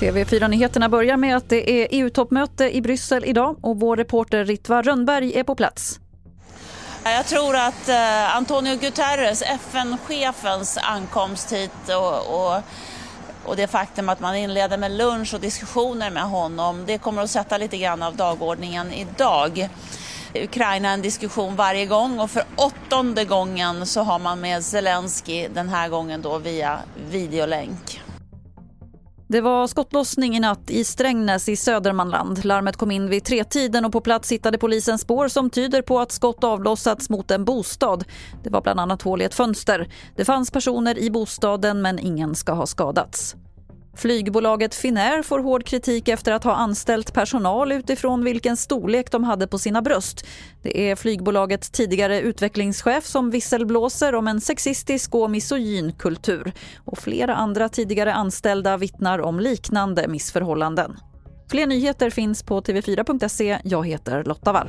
TV4-nyheterna börjar med att det är EU-toppmöte i Bryssel idag och vår reporter Ritva Rönnberg är på plats. Jag tror att eh, Antonio Guterres, FN-chefens ankomst hit och, och, och, det faktum att man inleder med lunch och diskussioner med honom, det kommer att sätta lite grann av dagordningen idag. Ukraina en diskussion varje gång och för åttonde gången så har man med Zelensky den här gången då via videolänk. Det var skottlossning i natt i Strängnäs i Södermanland. Larmet kom in vid tretiden och på plats hittade polisen spår som tyder på att skott avlossats mot en bostad. Det var bland annat hål i ett fönster. Det fanns personer i bostaden men ingen ska ha skadats. Flygbolaget Finnair får hård kritik efter att ha anställt personal utifrån vilken storlek de hade på sina bröst. Det är flygbolagets tidigare utvecklingschef som visselblåser om en sexistisk och misogyn kultur. Och flera andra tidigare anställda vittnar om liknande missförhållanden. Fler nyheter finns på tv4.se. Jag heter Lotta Wall.